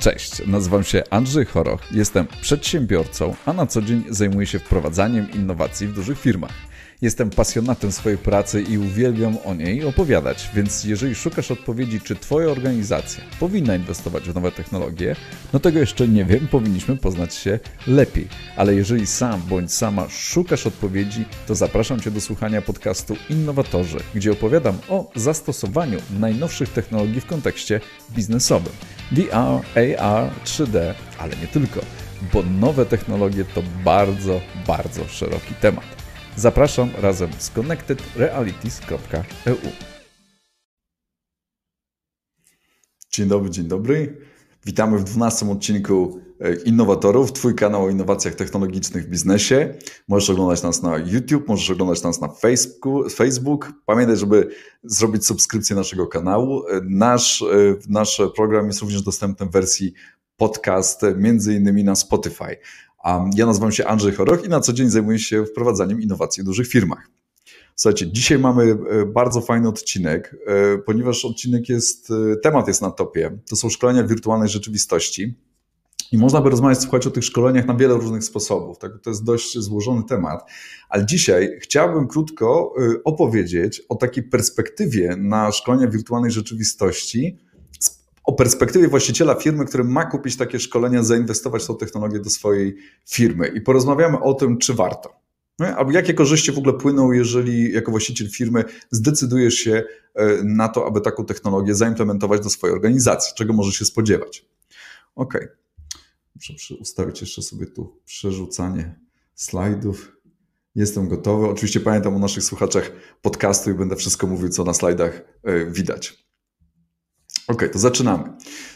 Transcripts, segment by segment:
Cześć, nazywam się Andrzej Choroch, jestem przedsiębiorcą, a na co dzień zajmuję się wprowadzaniem innowacji w dużych firmach. Jestem pasjonatem swojej pracy i uwielbiam o niej opowiadać, więc jeżeli szukasz odpowiedzi, czy Twoja organizacja powinna inwestować w nowe technologie, no tego jeszcze nie wiem, powinniśmy poznać się lepiej. Ale jeżeli sam bądź sama szukasz odpowiedzi, to zapraszam Cię do słuchania podcastu Innowatorzy, gdzie opowiadam o zastosowaniu najnowszych technologii w kontekście biznesowym. VR, AR, 3D, ale nie tylko, bo nowe technologie to bardzo, bardzo szeroki temat. Zapraszam razem z connectedrealities.eu. Dzień dobry, dzień dobry. Witamy w 12 odcinku e, Innowatorów, Twój kanał o innowacjach technologicznych w biznesie. Możesz oglądać nas na YouTube, możesz oglądać nas na Facebook. Pamiętaj, żeby zrobić subskrypcję naszego kanału. E, nasz, e, nasz program jest również dostępny w wersji podcast, między innymi na Spotify. Ja nazywam się Andrzej Choroch i na co dzień zajmuję się wprowadzaniem innowacji w dużych firmach. Słuchajcie, dzisiaj mamy e, bardzo fajny odcinek, e, ponieważ odcinek jest, e, temat jest na topie. To są szkolenia wirtualnej rzeczywistości. I można by rozmawiać, słuchać o tych szkoleniach na wiele różnych sposobów. Tak? To jest dość złożony temat, ale dzisiaj chciałbym krótko opowiedzieć o takiej perspektywie na szkolenia wirtualnej rzeczywistości, o perspektywie właściciela firmy, który ma kupić takie szkolenia, zainwestować w tą technologię do swojej firmy i porozmawiamy o tym, czy warto. Albo jakie korzyści w ogóle płyną, jeżeli jako właściciel firmy zdecydujesz się e, na to, aby taką technologię zaimplementować do swojej organizacji, czego może się spodziewać. Ok. Muszę ustawić jeszcze sobie tu przerzucanie slajdów. Jestem gotowy. Oczywiście pamiętam o naszych słuchaczach podcastu i będę wszystko mówił, co na slajdach e, widać. Ok, to zaczynamy.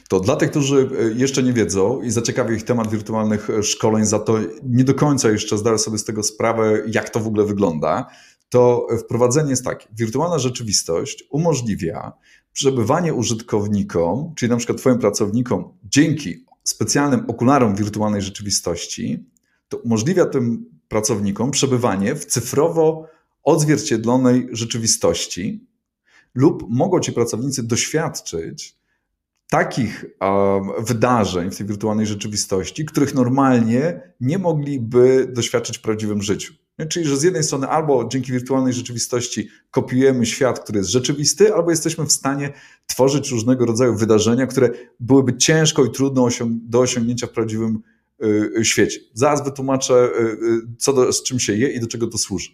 To dla tych, którzy e, jeszcze nie wiedzą i zaciekawi ich temat wirtualnych e, szkoleń, za to nie do końca jeszcze zdają sobie z tego sprawę, jak to w ogóle wygląda, to wprowadzenie jest takie. Wirtualna rzeczywistość umożliwia przebywanie użytkownikom, czyli na przykład Twoim pracownikom, dzięki specjalnym okularom wirtualnej rzeczywistości, to umożliwia tym pracownikom przebywanie w cyfrowo odzwierciedlonej rzeczywistości, lub mogą ci pracownicy doświadczyć takich wydarzeń w tej wirtualnej rzeczywistości, których normalnie nie mogliby doświadczyć w prawdziwym życiu. Czyli, że z jednej strony albo dzięki wirtualnej rzeczywistości kopiujemy świat, który jest rzeczywisty, albo jesteśmy w stanie tworzyć różnego rodzaju wydarzenia, które byłyby ciężko i trudno do osiągnięcia w prawdziwym y, y, świecie. Zaraz wytłumaczę, y, co do, z czym się je i do czego to służy.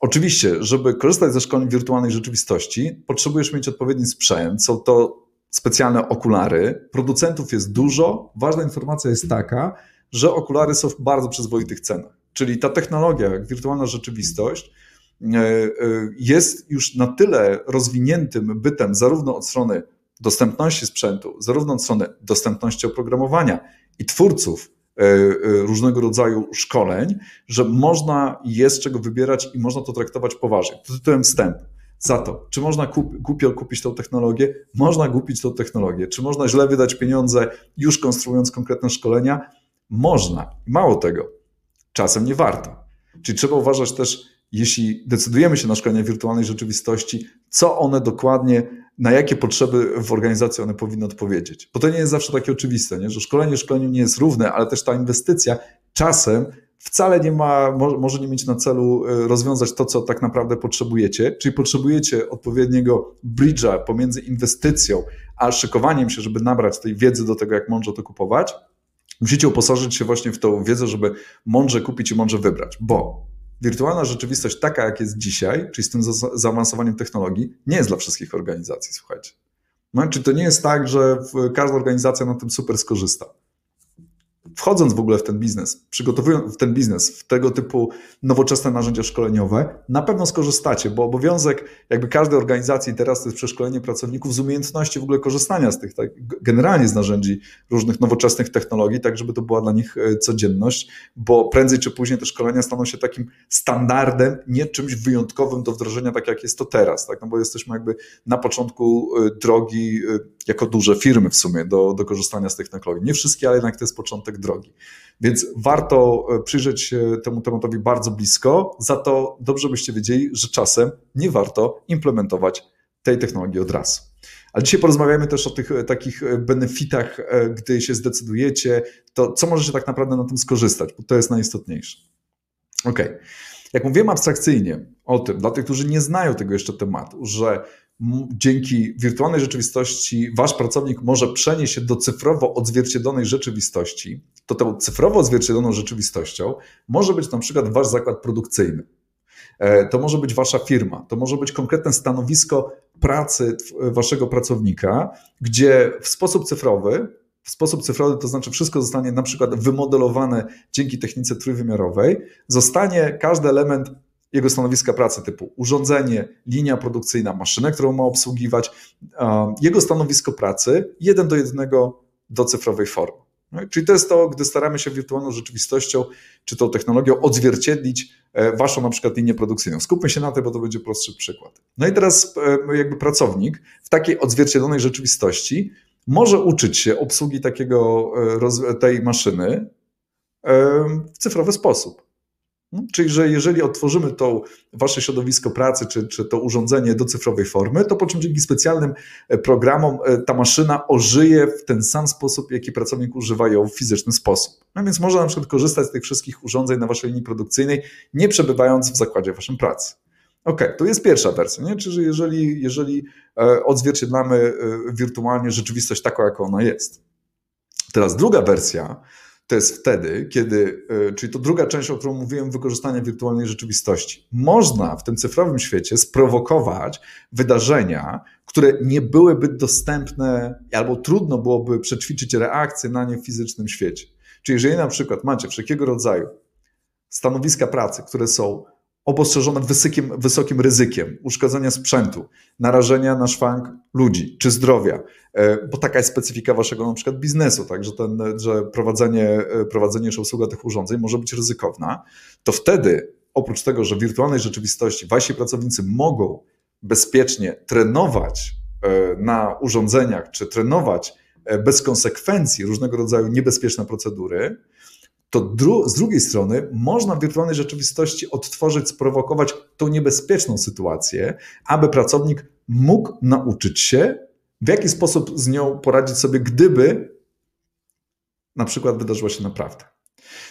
Oczywiście, żeby korzystać ze szkoleń wirtualnej rzeczywistości, potrzebujesz mieć odpowiedni sprzęt. Są to specjalne okulary. Producentów jest dużo. Ważna informacja jest taka, że okulary są w bardzo przyzwoitych cenach. Czyli ta technologia, wirtualna rzeczywistość, e, e, jest już na tyle rozwiniętym bytem, zarówno od strony dostępności sprzętu, zarówno od strony dostępności oprogramowania i twórców e, różnego rodzaju szkoleń, że można jest czego wybierać i można to traktować poważnie. To tytułem wstępu. Za to, czy można kup, głupio kupić tą technologię? Można kupić tą technologię. Czy można źle wydać pieniądze, już konstruując konkretne szkolenia? Można. Mało tego, czasem nie warto. Czyli trzeba uważać też, jeśli decydujemy się na szkolenia wirtualnej rzeczywistości, co one dokładnie na jakie potrzeby w organizacji one powinny odpowiedzieć. Bo to nie jest zawsze takie oczywiste, nie? że szkolenie szkoleniu nie jest równe, ale też ta inwestycja czasem wcale nie ma, może nie mieć na celu e, rozwiązać to, co tak naprawdę potrzebujecie, czyli potrzebujecie odpowiedniego bridge'a pomiędzy inwestycją a szykowaniem się, żeby nabrać tej wiedzy do tego, jak mądrze to kupować. Musicie uposażyć się właśnie w tą wiedzę, żeby mądrze kupić i mądrze wybrać, bo wirtualna rzeczywistość taka, jak jest dzisiaj, czyli z tym za zaawansowaniem technologii, nie jest dla wszystkich organizacji, słuchajcie. No, czy to nie jest tak, że każda organizacja na tym super skorzysta? Wchodząc w ogóle w ten biznes, przygotowując ten biznes, w tego typu nowoczesne narzędzia szkoleniowe, na pewno skorzystacie, bo obowiązek jakby każdej organizacji teraz to jest przeszkolenie pracowników z umiejętności w ogóle korzystania z tych, tak, generalnie z narzędzi różnych nowoczesnych technologii, tak żeby to była dla nich e, codzienność, bo prędzej czy później te szkolenia staną się takim standardem, nie czymś wyjątkowym do wdrożenia, tak jak jest to teraz, tak, no bo jesteśmy jakby na początku e, drogi e, jako duże firmy w sumie do, do korzystania z tych technologii. Nie wszystkie, ale jednak to jest początek drogi. Więc warto e, przyjrzeć się temu tematowi bardzo blisko, za to dobrze byście wiedzieli, że czasem nie warto implementować tej technologii od razu. Ale dzisiaj porozmawiamy też o tych takich benefitach, gdy się zdecydujecie, to co możecie tak naprawdę na tym skorzystać, bo to jest najistotniejsze. Ok. Jak mówiłem abstrakcyjnie o tym, dla tych, którzy nie znają tego jeszcze tematu, że dzięki wirtualnej rzeczywistości wasz pracownik może przenieść się do cyfrowo odzwierciedlonej rzeczywistości, to tą cyfrowo odzwierciedloną rzeczywistością może być na przykład wasz zakład produkcyjny. E, to może być wasza firma, to może być konkretne stanowisko pracy waszego pracownika, gdzie w sposób cyfrowy, w sposób cyfrowy, to znaczy wszystko zostanie na przykład wymodelowane dzięki technice trójwymiarowej, zostanie każdy element jego stanowiska pracy typu urządzenie, linia produkcyjna, maszynę, którą ma obsługiwać, jego stanowisko pracy jeden do jednego do cyfrowej formy. No czyli to jest to, gdy staramy się wirtualną rzeczywistością czy tą technologią odzwierciedlić e, waszą na przykład linię produkcyjną. Skupmy się na tym, bo to będzie prostszy przykład. No i teraz e, jakby pracownik w takiej odzwierciedlonej rzeczywistości może uczyć się obsługi takiego, e, tej maszyny w cyfrowy sposób. No, czyli, że jeżeli otworzymy to wasze środowisko pracy, czy, czy to urządzenie do cyfrowej formy, to po czym dzięki specjalnym e, programom e, ta maszyna ożyje w ten sam sposób, jaki pracownik używa ją w fizyczny sposób. No więc można na przykład korzystać z tych wszystkich urządzeń na waszej linii produkcyjnej, nie przebywając w zakładzie waszym pracy. Ok, to jest pierwsza wersja, nie? czyli jeżeli, jeżeli e, odzwierciedlamy wirtualnie rzeczywistość taką, jaką ona jest. Teraz druga wersja to jest wtedy, kiedy, e, czyli to druga część, o którą mówiłem, wykorzystania wirtualnej rzeczywistości. Można w tym cyfrowym świecie sprowokować wydarzenia, które nie byłyby dostępne albo trudno byłoby przećwiczyć reakcję na nie w fizycznym świecie. Czyli jeżeli na przykład macie wszelkiego rodzaju stanowiska pracy, które są obostrzeżone wysokim, wysokim ryzykiem uszkodzenia sprzętu, narażenia na szwank ludzi czy zdrowia, e, bo taka jest specyfika waszego na przykład biznesu, tak, że, ten, że prowadzenie, e, prowadzenie czy obsługa tych urządzeń może być ryzykowna, to wtedy oprócz tego, że w wirtualnej rzeczywistości wasi pracownicy mogą bezpiecznie trenować e, na urządzeniach, czy trenować bez konsekwencji różnego rodzaju niebezpieczne procedury, to dru z drugiej strony można w wirtualnej rzeczywistości odtworzyć, sprowokować tą niebezpieczną sytuację, aby pracownik mógł nauczyć się, w jaki sposób z nią poradzić sobie, gdyby na przykład wydarzyła się naprawdę.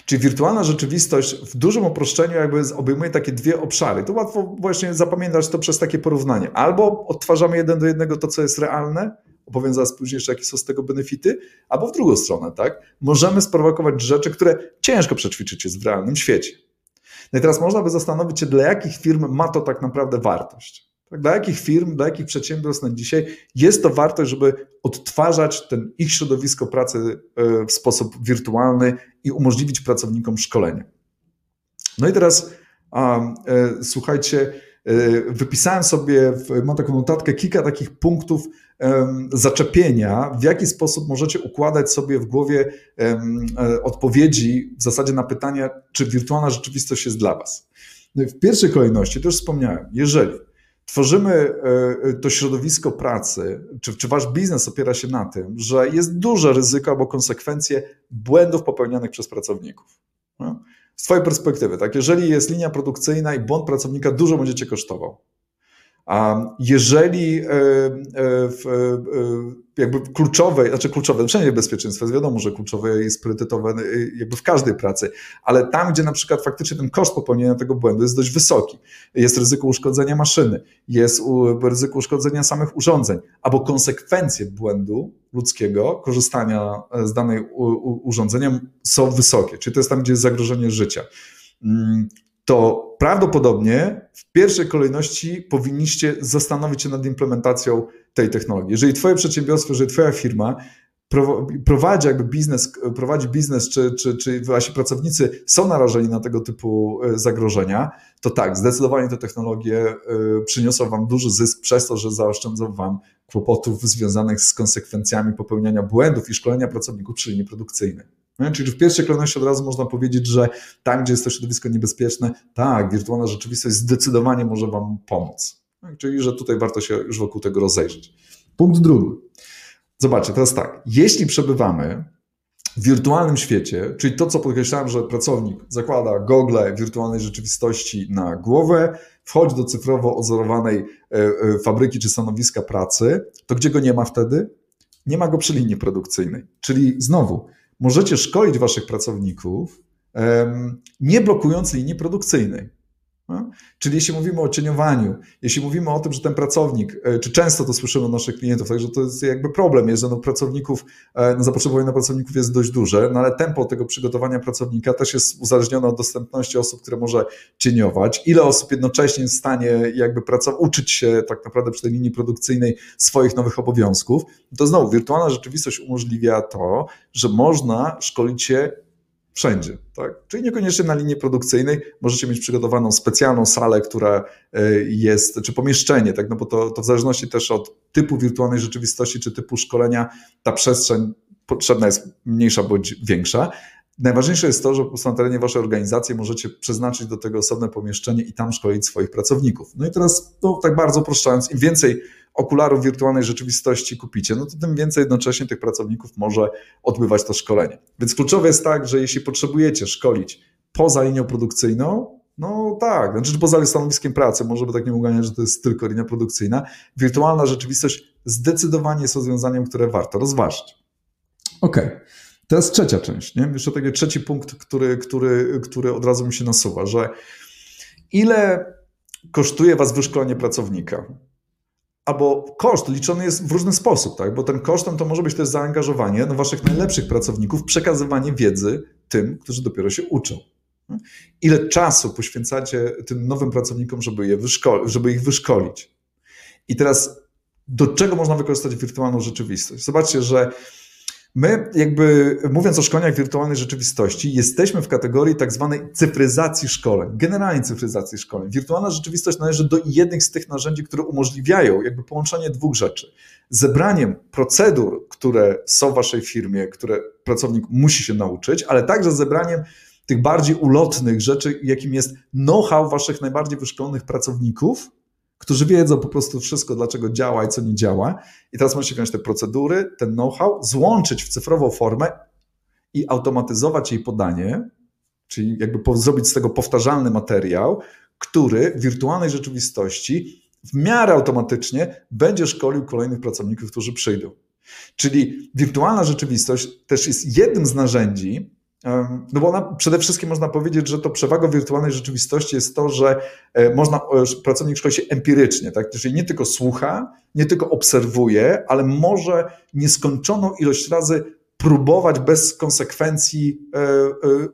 Czyli wirtualna rzeczywistość w dużym uproszczeniu jakby obejmuje takie dwie obszary. To łatwo właśnie zapamiętać to przez takie porównanie. Albo odtwarzamy jeden do jednego to, co jest realne, opowiem zaraz później jakie są z tego benefity, albo w drugą stronę, tak? Możemy sprowokować rzeczy, które ciężko przećwiczyć w realnym świecie. No i teraz można by zastanowić się, dla jakich firm ma to tak naprawdę wartość. Tak? Dla jakich firm, dla jakich przedsiębiorstw na dzisiaj jest to wartość, żeby odtwarzać ten ich środowisko pracy e, w sposób wirtualny i umożliwić pracownikom szkolenie. No i teraz um, słuchajcie, e, wypisałem sobie, mam taką notatkę, kilka takich punktów, zaczepienia, w jaki sposób możecie układać sobie w głowie e, odpowiedzi w zasadzie na pytania, czy wirtualna rzeczywistość jest dla Was. No w pierwszej kolejności, już wspomniałem, jeżeli tworzymy e, to środowisko pracy, czy, czy wasz biznes opiera się na tym, że jest duże ryzyko albo konsekwencje błędów popełnianych przez pracowników. No? Z Twojej perspektywy, tak, jeżeli jest linia produkcyjna i błąd pracownika dużo będzie Cię kosztował, jeżeli e, e, e, jakby kluczowe, znaczy kluczowe, wszędzie bezpieczeństwo jest wiadomo, że kluczowe jest priorytetowe jakby w każdej pracy, ale tam, gdzie na przykład faktycznie ten koszt popełnienia tego błędu jest dość wysoki, jest ryzyko uszkodzenia maszyny, jest ryzyko uszkodzenia samych urządzeń, albo konsekwencje błędu ludzkiego, korzystania z danej urządzenia są wysokie, czyli to jest tam, gdzie jest zagrożenie życia. To prawdopodobnie w pierwszej kolejności powinniście zastanowić się nad implementacją tej technologii. Jeżeli Twoje przedsiębiorstwo, jeżeli Twoja firma prowadzi jakby biznes, prowadzi biznes, czy, czy, czy wasi pracownicy są narażeni na tego typu e, zagrożenia, to tak, zdecydowanie te technologie e, przyniosą Wam duży zysk przez to, że zaoszczędzą Wam kłopotów związanych z konsekwencjami popełniania błędów i szkolenia pracowników przy linii produkcyjnej. Czyli w pierwszej kolejności od razu można powiedzieć, że tam, gdzie jest to środowisko niebezpieczne, tak, wirtualna rzeczywistość zdecydowanie może Wam pomóc. No, czyli, że tutaj warto się już wokół tego rozejrzeć. Punkt drugi. Zobaczcie, teraz tak, jeśli przebywamy w wirtualnym świecie, czyli to, co podkreślałem, że pracownik zakłada gogle wirtualnej rzeczywistości na głowę, wchodzi do cyfrowo odzorowanej e, e, fabryki czy stanowiska pracy, to gdzie go nie ma wtedy? Nie ma go przy linii produkcyjnej. Czyli znowu, możecie szkolić waszych pracowników, nie blokując linii produkcyjnej. No? Czyli jeśli mówimy o cieniowaniu, jeśli mówimy o tym, że ten pracownik, e, czy często to słyszymy od naszych klientów, także to jest jakby problem, jest, że no pracowników, e, no zapotrzebowanie na pracowników jest dość duże, no ale tempo tego przygotowania pracownika też jest uzależnione od dostępności osób, które może cieniować, ile osób jednocześnie jest w stanie jakby pracować, uczyć się tak naprawdę przy tej linii produkcyjnej swoich nowych obowiązków, to znowu wirtualna rzeczywistość umożliwia to, że można szkolić się wszędzie. Tak? Czyli niekoniecznie na linii produkcyjnej możecie mieć przygotowaną specjalną salę, która e, jest, czy pomieszczenie, tak? no bo to, to w zależności też od typu wirtualnej rzeczywistości, czy typu szkolenia, ta przestrzeń potrzebna jest mniejsza bądź większa. Najważniejsze jest to, że po prostu na terenie waszej organizacji możecie przeznaczyć do tego osobne pomieszczenie i tam szkolić swoich pracowników. No i teraz, no, tak bardzo uproszczając, im więcej okularów wirtualnej rzeczywistości kupicie, no to tym więcej jednocześnie tych pracowników może odbywać to szkolenie. Więc kluczowe jest tak, że jeśli potrzebujecie szkolić poza linią produkcyjną, no tak, znaczy poza stanowiskiem pracy, może by tak nie uganiać, że to jest tylko linia produkcyjna, wirtualna rzeczywistość zdecydowanie jest rozwiązaniem, które warto rozważyć. Okej. Okay. To jest trzecia część, nie? Jeszcze taki trzeci punkt, który, który, który od razu mi się nasuwa, że ile kosztuje Was wyszkolenie pracownika? albo koszt liczony jest w różny sposób, tak? bo ten kosztem to może być też zaangażowanie no, waszych najlepszych pracowników, przekazywanie wiedzy tym, którzy dopiero się uczą. Ile czasu poświęcacie tym nowym pracownikom, żeby, je wyszkoli, żeby ich wyszkolić? I teraz do czego można wykorzystać wirtualną rzeczywistość? Zobaczcie, że My, jakby mówiąc o szkoleniach wirtualnej rzeczywistości, jesteśmy w kategorii tak zwanej cyfryzacji szkoleń, generalnie cyfryzacji szkoleń. Wirtualna rzeczywistość należy do jednych z tych narzędzi, które umożliwiają jakby połączenie dwóch rzeczy. Zebraniem procedur, które są w waszej firmie, które pracownik musi się nauczyć, ale także zebraniem tych bardziej ulotnych rzeczy, jakim jest know-how waszych najbardziej wyszkolonych pracowników, którzy wiedzą po prostu wszystko, dlaczego działa i co nie działa. I teraz możecie wziąć te procedury, ten know-how, złączyć w cyfrową formę i automatyzować jej podanie, czyli jakby zrobić z tego powtarzalny materiał, który w wirtualnej rzeczywistości w miarę automatycznie będzie szkolił kolejnych pracowników, którzy przyjdą. Czyli wirtualna rzeczywistość też jest jednym z narzędzi, no bo ona, przede wszystkim można powiedzieć, że to przewagą wirtualnej rzeczywistości jest to, że e, można, e, pracownik szkoli się empirycznie, tak? czyli nie tylko słucha, nie tylko obserwuje, ale może nieskończoną ilość razy próbować bez konsekwencji e,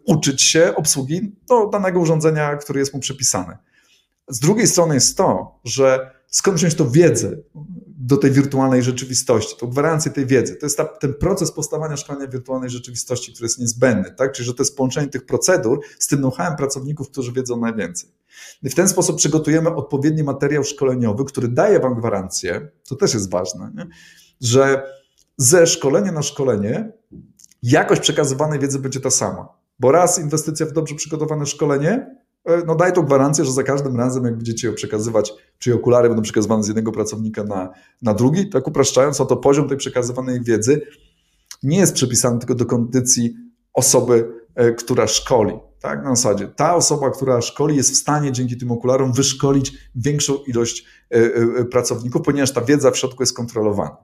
uczyć się obsługi do danego urządzenia, które jest mu przypisane. Z drugiej strony jest to, że skąd wziąć tą wiedzę do tej wirtualnej rzeczywistości, tą gwarancję tej wiedzy. To jest ta, ten proces powstawania szkolenia wirtualnej rzeczywistości, który jest niezbędny, tak? Czyli, że to jest połączenie tych procedur z tym know-howem pracowników, którzy wiedzą najwięcej. I w ten sposób przygotujemy odpowiedni materiał szkoleniowy, który daje Wam gwarancję, to też jest ważne, nie? że ze szkolenia na szkolenie jakość przekazywanej wiedzy będzie ta sama. Bo raz inwestycja w dobrze przygotowane szkolenie no daj tą gwarancję, że za każdym razem, jak będziecie ją przekazywać, czyli okulary będą przekazywane z jednego pracownika na, na drugi, tak upraszczając, to poziom tej przekazywanej wiedzy nie jest przypisany tylko do kondycji osoby, e, która szkoli. Tak, na zasadzie ta osoba, która szkoli, jest w stanie dzięki tym okularom wyszkolić większą ilość e, pracowników, ponieważ ta wiedza w środku jest kontrolowana.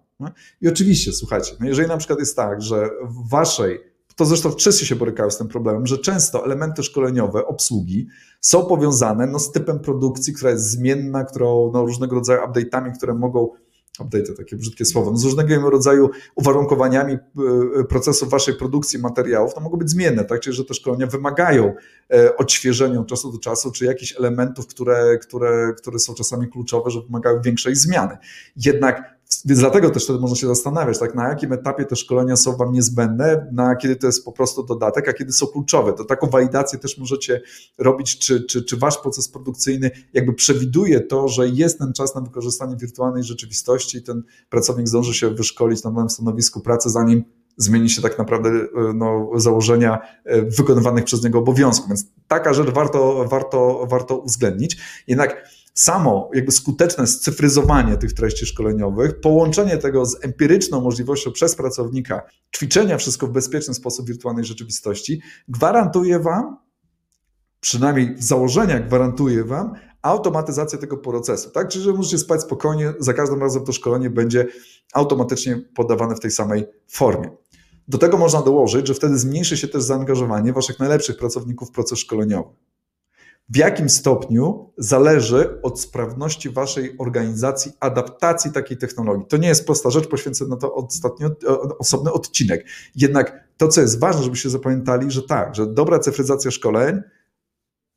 I oczywiście, słuchajcie, no jeżeli na przykład jest tak, że w waszej to zresztą wszyscy się borykają z tym problemem, że często elementy szkoleniowe, obsługi są powiązane no, z typem produkcji, która jest zmienna, którą no, różnego rodzaju update'ami, które mogą update takie brzydkie słowo, no z różnego rodzaju uwarunkowaniami e, procesu waszej produkcji materiałów, to mogą być zmienne, tak? Czyli, że te szkolenia wymagają e, odświeżenia od czasu do czasu, czy jakichś elementów, które, które, które są czasami kluczowe, że wymagają większej zmiany. Jednak więc dlatego też można się zastanawiać, tak, na jakim etapie te szkolenia są Wam niezbędne, na kiedy to jest po prostu dodatek, a kiedy są kluczowe. To taką walidację też możecie robić, czy, czy, czy Wasz proces produkcyjny jakby przewiduje to, że jest ten czas na wykorzystanie wirtualnej rzeczywistości i ten pracownik zdąży się wyszkolić na nowym stanowisku pracy, zanim zmieni się tak naprawdę e, no, założenia e, wykonywanych przez niego obowiązków. Więc taka rzecz warto, warto, warto uwzględnić. Jednak samo jakby skuteczne scyfryzowanie tych treści szkoleniowych, połączenie tego z empiryczną możliwością przez pracownika ćwiczenia wszystko w bezpieczny sposób wirtualnej rzeczywistości, gwarantuje Wam, przynajmniej w założeniach gwarantuje Wam, automatyzację tego procesu, tak? Czyli, że możecie spać spokojnie, za każdym razem to szkolenie będzie automatycznie podawane w tej samej formie. Do tego można dołożyć, że wtedy zmniejszy się też zaangażowanie Waszych najlepszych pracowników w proces szkoleniowy. W jakim stopniu zależy od sprawności Waszej organizacji adaptacji takiej technologii. To nie jest prosta rzecz, poświęcę na to ostatnio osobny odcinek. Jednak to, co jest ważne, żebyście zapamiętali, że tak, że dobra cyfryzacja szkoleń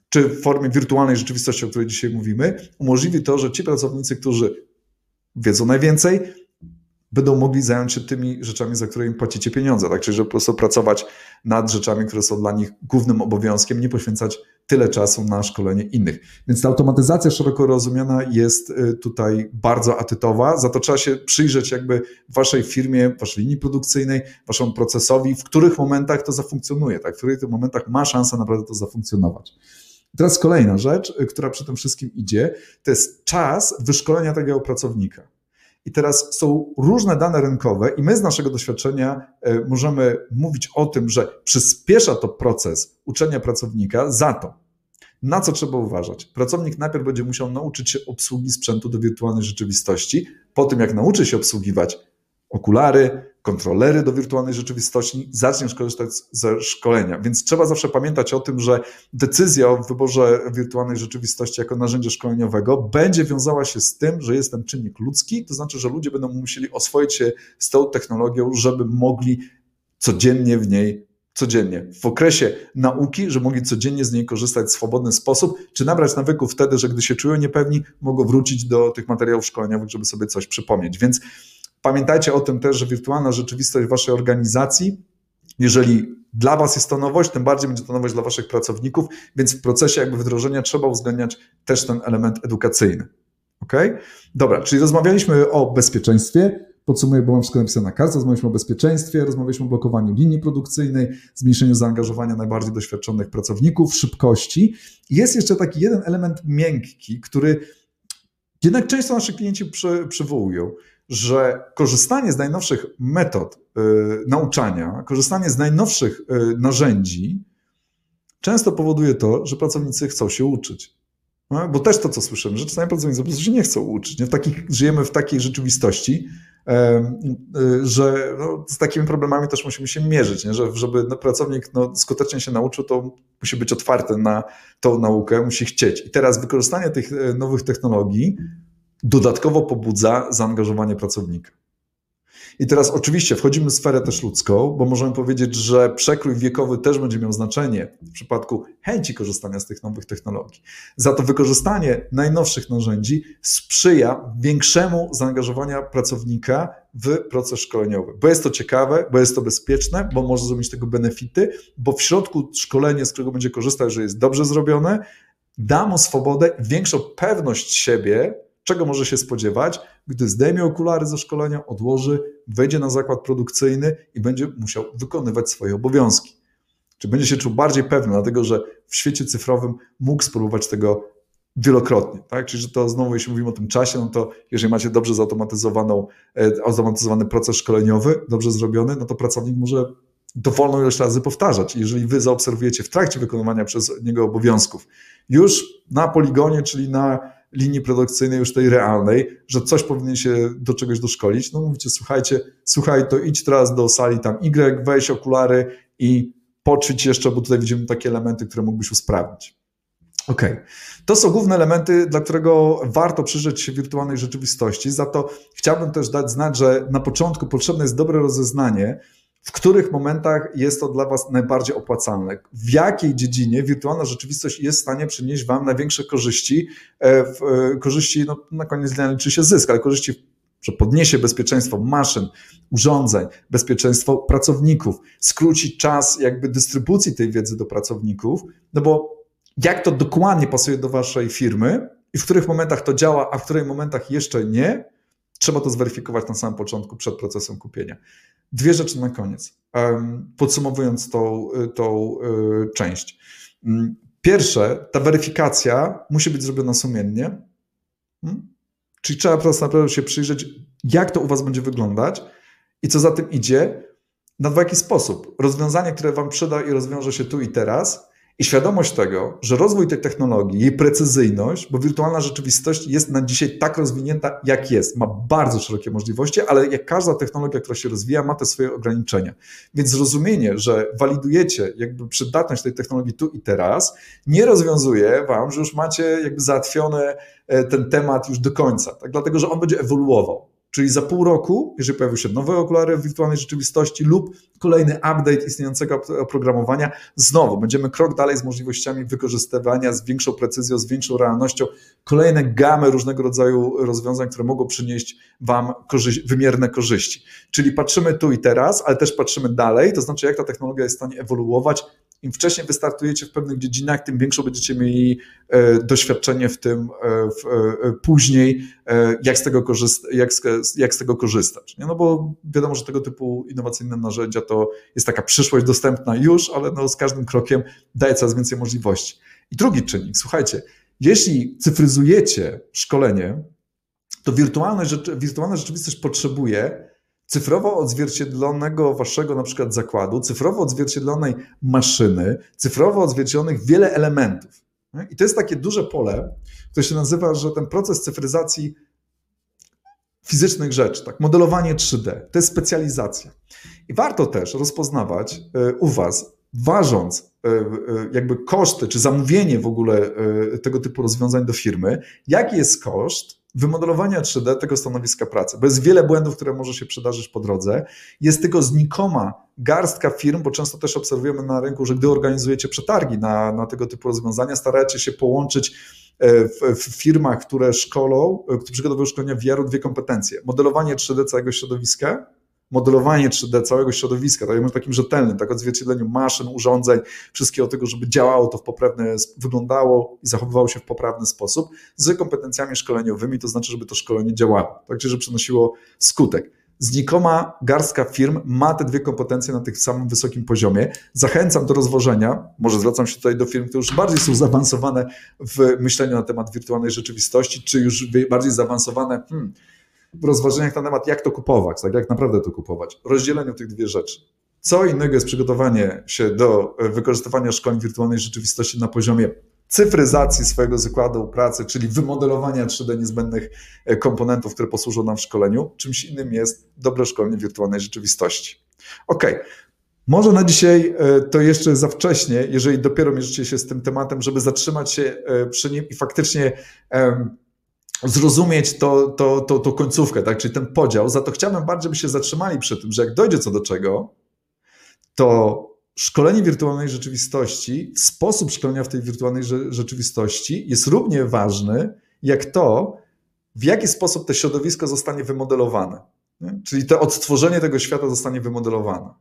czy w formie wirtualnej rzeczywistości, o której dzisiaj mówimy, umożliwi to, że ci pracownicy, którzy wiedzą najwięcej, będą mogli zająć się tymi rzeczami, za które im płacicie pieniądze. Tak? Czyli, że po prostu pracować nad rzeczami, które są dla nich głównym obowiązkiem, nie poświęcać tyle czasu na szkolenie innych. Więc ta automatyzacja szeroko rozumiana jest y, tutaj bardzo atytowa, za to trzeba się przyjrzeć jakby waszej firmie, waszej linii produkcyjnej, waszemu procesowi, w których momentach to zafunkcjonuje, tak? w których momentach ma szansę naprawdę to zafunkcjonować. Teraz kolejna rzecz, y, która przy tym wszystkim idzie, to jest czas wyszkolenia tego pracownika. I teraz są różne dane rynkowe, i my z naszego doświadczenia y, możemy mówić o tym, że przyspiesza to proces uczenia pracownika za to. Na co trzeba uważać? Pracownik najpierw będzie musiał nauczyć się obsługi sprzętu do wirtualnej rzeczywistości. Po tym, jak nauczy się obsługiwać okulary, kontrolery do wirtualnej rzeczywistości, zaczniesz korzystać ze szkolenia. Więc trzeba zawsze pamiętać o tym, że decyzja o wyborze wirtualnej rzeczywistości jako narzędzia szkoleniowego będzie wiązała się z tym, że jest ten czynnik ludzki, to znaczy, że ludzie będą musieli oswoić się z tą technologią, żeby mogli codziennie w niej codziennie, w okresie nauki, że mogli codziennie z niej korzystać w swobodny sposób, czy nabrać nawyków wtedy, że gdy się czują niepewni, mogą wrócić do tych materiałów szkoleniowych, żeby sobie coś przypomnieć. Więc Pamiętajcie o tym też, że wirtualna rzeczywistość waszej organizacji, jeżeli dla Was jest to nowość, tym bardziej będzie to nowość dla Waszych pracowników, więc w procesie jakby wdrożenia trzeba uwzględniać też ten element edukacyjny. Ok? Dobra, czyli rozmawialiśmy o bezpieczeństwie. Podsumuję, bo mam wszystko napisane na kartce. Rozmawialiśmy o bezpieczeństwie, rozmawialiśmy o blokowaniu linii produkcyjnej, zmniejszeniu zaangażowania najbardziej doświadczonych pracowników, szybkości. Jest jeszcze taki jeden element miękki, który jednak często nasi klienci przy, przywołują że korzystanie z najnowszych metod y, nauczania, korzystanie z najnowszych y, narzędzi często powoduje to, że pracownicy chcą się uczyć. No, bo też to, co słyszymy, że czasami pracownicy po prostu się nie chcą uczyć. Nie? W takich, żyjemy w takiej rzeczywistości, y, że no, z takimi problemami też musimy się mierzyć, nie? że żeby no, pracownik no, skutecznie się nauczył, to musi być otwarty na tą naukę, musi chcieć. I teraz wykorzystanie tych nowych technologii dodatkowo pobudza zaangażowanie pracownika. I teraz oczywiście wchodzimy w sferę też ludzką, bo możemy powiedzieć, że przekrój wiekowy też będzie miał znaczenie w przypadku chęci korzystania z tych nowych technologii. Za to wykorzystanie najnowszych narzędzi sprzyja większemu zaangażowaniu pracownika w proces szkoleniowy, bo jest to ciekawe, bo jest to bezpieczne, bo może zrobić tego benefity, bo w środku szkolenie, z którego będzie korzystał, że jest dobrze zrobione, da mu swobodę, większą pewność siebie, czego może się spodziewać, gdy zdejmie okulary ze szkolenia, odłoży, wejdzie na zakład produkcyjny i będzie musiał wykonywać swoje obowiązki. Czy będzie się czuł bardziej pewny, dlatego że w świecie cyfrowym mógł spróbować tego wielokrotnie. Tak? Czyli, że to znowu, jeśli mówimy o tym czasie, no to jeżeli macie dobrze zautomatyzowaną, e, automatyzowany proces szkoleniowy, dobrze zrobiony, no to pracownik może dowolną ilość razy powtarzać. Jeżeli wy zaobserwujecie w trakcie wykonywania przez niego obowiązków, już na poligonie, czyli na linii produkcyjnej już tej realnej, że coś powinien się do czegoś doszkolić, no mówicie, słuchajcie, słuchaj, to idź teraz do sali tam Y, weź okulary i poćwicz jeszcze, bo tutaj widzimy takie elementy, które mógłbyś usprawnić. OK. To są główne elementy, dla którego warto przyjrzeć się wirtualnej rzeczywistości. Za to chciałbym też dać znać, że na początku potrzebne jest dobre rozeznanie, w których momentach jest to dla Was najbardziej opłacalne? W jakiej dziedzinie wirtualna rzeczywistość jest w stanie przynieść Wam największe korzyści? E, e, korzyści, no, na koniec dnia liczy się zysk, ale korzyści, że podniesie bezpieczeństwo maszyn, urządzeń, bezpieczeństwo pracowników, skróci czas jakby dystrybucji tej wiedzy do pracowników, no bo jak to dokładnie pasuje do Waszej firmy i w których momentach to działa, a w których momentach jeszcze nie, trzeba to zweryfikować na samym początku przed procesem kupienia. Dwie rzeczy na koniec, podsumowując tą, tą y, część. Mm, pierwsze, ta weryfikacja musi być zrobiona sumiennie, Hmm? Czyli trzeba po prostu naprawdę się przyjrzeć, jak to u Was będzie wyglądać i co za tym idzie, na w jaki sposób. Rozwiązanie, które Wam przyda i rozwiąże się tu i teraz, i świadomość tego, że rozwój tej technologii, jej precyzyjność, bo wirtualna rzeczywistość jest na dzisiaj tak rozwinięta, jak jest, ma bardzo szerokie możliwości, ale jak każda technologia, która się rozwija, ma te swoje ograniczenia. Więc zrozumienie, że walidujecie jakby przydatność tej technologii tu i teraz, nie rozwiązuje wam, że już macie jakby załatwiony e, ten temat już do końca, tak? dlatego że on będzie ewoluował. Czyli za pół roku, jeżeli pojawią się nowe okulary w wirtualnej rzeczywistości lub kolejny update istniejącego oprogramowania, znowu będziemy krok dalej z możliwościami wykorzystywania z większą precyzją, z większą realnością, kolejne gamy różnego rodzaju rozwiązań, które mogą przynieść Wam korzyść, wymierne korzyści. Czyli patrzymy tu i teraz, ale też patrzymy dalej, to znaczy jak ta technologia jest w stanie ewoluować, im wcześniej wystartujecie w pewnych dziedzinach, tym większą będziecie mieli e, doświadczenie w tym e, w, e, później, jak z, tego jak, z, jak z tego korzystać. Nie? No bo wiadomo, że tego typu innowacyjne narzędzia to jest taka przyszłość dostępna już, ale no z każdym krokiem daje coraz więcej możliwości. I drugi czynnik, słuchajcie, jeśli cyfryzujecie szkolenie, to wirtualna, wirtualna rzeczywistość potrzebuje cyfrowo odzwierciedlonego waszego na przykład zakładu, cyfrowo odzwierciedlonej maszyny, cyfrowo odzwierciedlonych wiele elementów. I to jest takie duże pole, które się nazywa, że ten proces cyfryzacji fizycznych rzeczy, tak, modelowanie 3D, to jest specjalizacja. I warto też rozpoznawać e, u was, ważąc e, e, jakby koszty, czy zamówienie w ogóle tego typu rozwiązań do firmy, jaki jest koszt, wymodelowania 3D tego stanowiska pracy, bo jest wiele błędów, które może się przydarzyć po drodze. Jest tylko znikoma garstka firm, bo często też obserwujemy na rynku, że gdy organizujecie przetargi na, na tego typu rozwiązania, staracie się połączyć e, w, w firmach, które szkolą, e, które przygotowują szkolenia VR-u dwie kompetencje. Modelowanie 3D całego środowiska modelowanie 3D całego środowiska, tak, takim rzetelnym, tak odzwierciedleniu maszyn, urządzeń, wszystkiego tego, żeby działało to w poprawny, wyglądało i zachowywało się w poprawny sposób, z kompetencjami szkoleniowymi, to znaczy, żeby to szkolenie działało, tak, czyli, żeby przynosiło skutek. Znikoma garstka firm ma te dwie kompetencje na tych samym wysokim poziomie. Zachęcam do rozwożenia, może zwracam się tutaj do firm, które już bardziej są zaawansowane w myśleniu na temat wirtualnej rzeczywistości, czy już bardziej zaawansowane, hmm, w rozważeniach na temat, jak to kupować, tak jak naprawdę to kupować, rozdzieleniu tych dwie rzeczy. Co innego jest przygotowanie się do e, wykorzystywania szkoleń wirtualnej rzeczywistości na poziomie cyfryzacji swojego zakładu pracy, czyli wymodelowania 3D niezbędnych e, komponentów, które posłużą nam w szkoleniu. Czymś innym jest dobre szkolenie wirtualnej rzeczywistości. Ok, może na dzisiaj e, to jeszcze za wcześnie, jeżeli dopiero mierzycie się z tym tematem, żeby zatrzymać się przy nim i faktycznie zrozumieć to, to, to, to końcówkę, tak? czyli ten podział. Za to chciałbym bardziej, by się zatrzymali przy tym, że jak dojdzie co do czego, to szkolenie wirtualnej rzeczywistości, sposób szkolenia w tej wirtualnej rzeczywistości jest równie ważny, jak to, w jaki sposób to środowisko zostanie wymodelowane. Nie? Czyli to odtworzenie tego świata zostanie wymodelowane.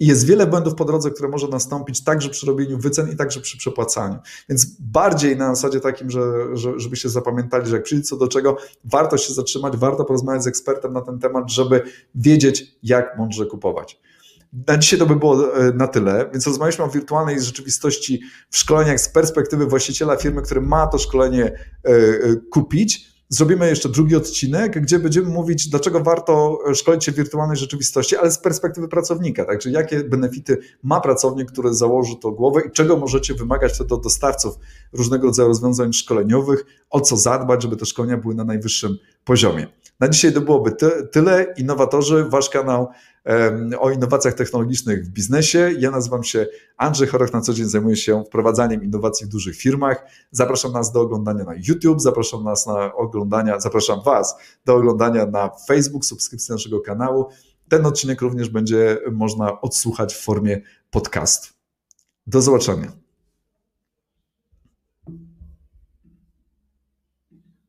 I jest wiele błędów po drodze, które może nastąpić także przy robieniu wycen i także przy przepłacaniu. Więc bardziej na zasadzie takim, że, że, żebyście zapamiętali, że jak przyjdzie co do czego, warto się zatrzymać, warto porozmawiać z ekspertem na ten temat, żeby wiedzieć, jak mądrze kupować. Na dzisiaj to by było e, na tyle, więc rozmawialiśmy o wirtualnej rzeczywistości w szkoleniach z perspektywy właściciela firmy, który ma to szkolenie e, e, kupić Zrobimy jeszcze drugi odcinek, gdzie będziemy mówić, dlaczego warto szkolić się w wirtualnej rzeczywistości, ale z perspektywy pracownika. Tak? Czyli jakie benefity ma pracownik, który założy to głowę i czego możecie wymagać wtedy od dostawców różnego rodzaju rozwiązań szkoleniowych, o co zadbać, żeby te szkolenia były na najwyższym poziomie. Na dzisiaj to byłoby ty tyle. Innowatorzy, wasz kanał o innowacjach technologicznych w biznesie. Ja nazywam się Andrzej Choroch, na co dzień zajmuję się wprowadzaniem innowacji w dużych firmach. Zapraszam nas do oglądania na YouTube, zapraszam nas na oglądania, zapraszam Was do oglądania na Facebook, subskrypcji naszego kanału. Ten odcinek również będzie można odsłuchać w formie podcastu. Do zobaczenia.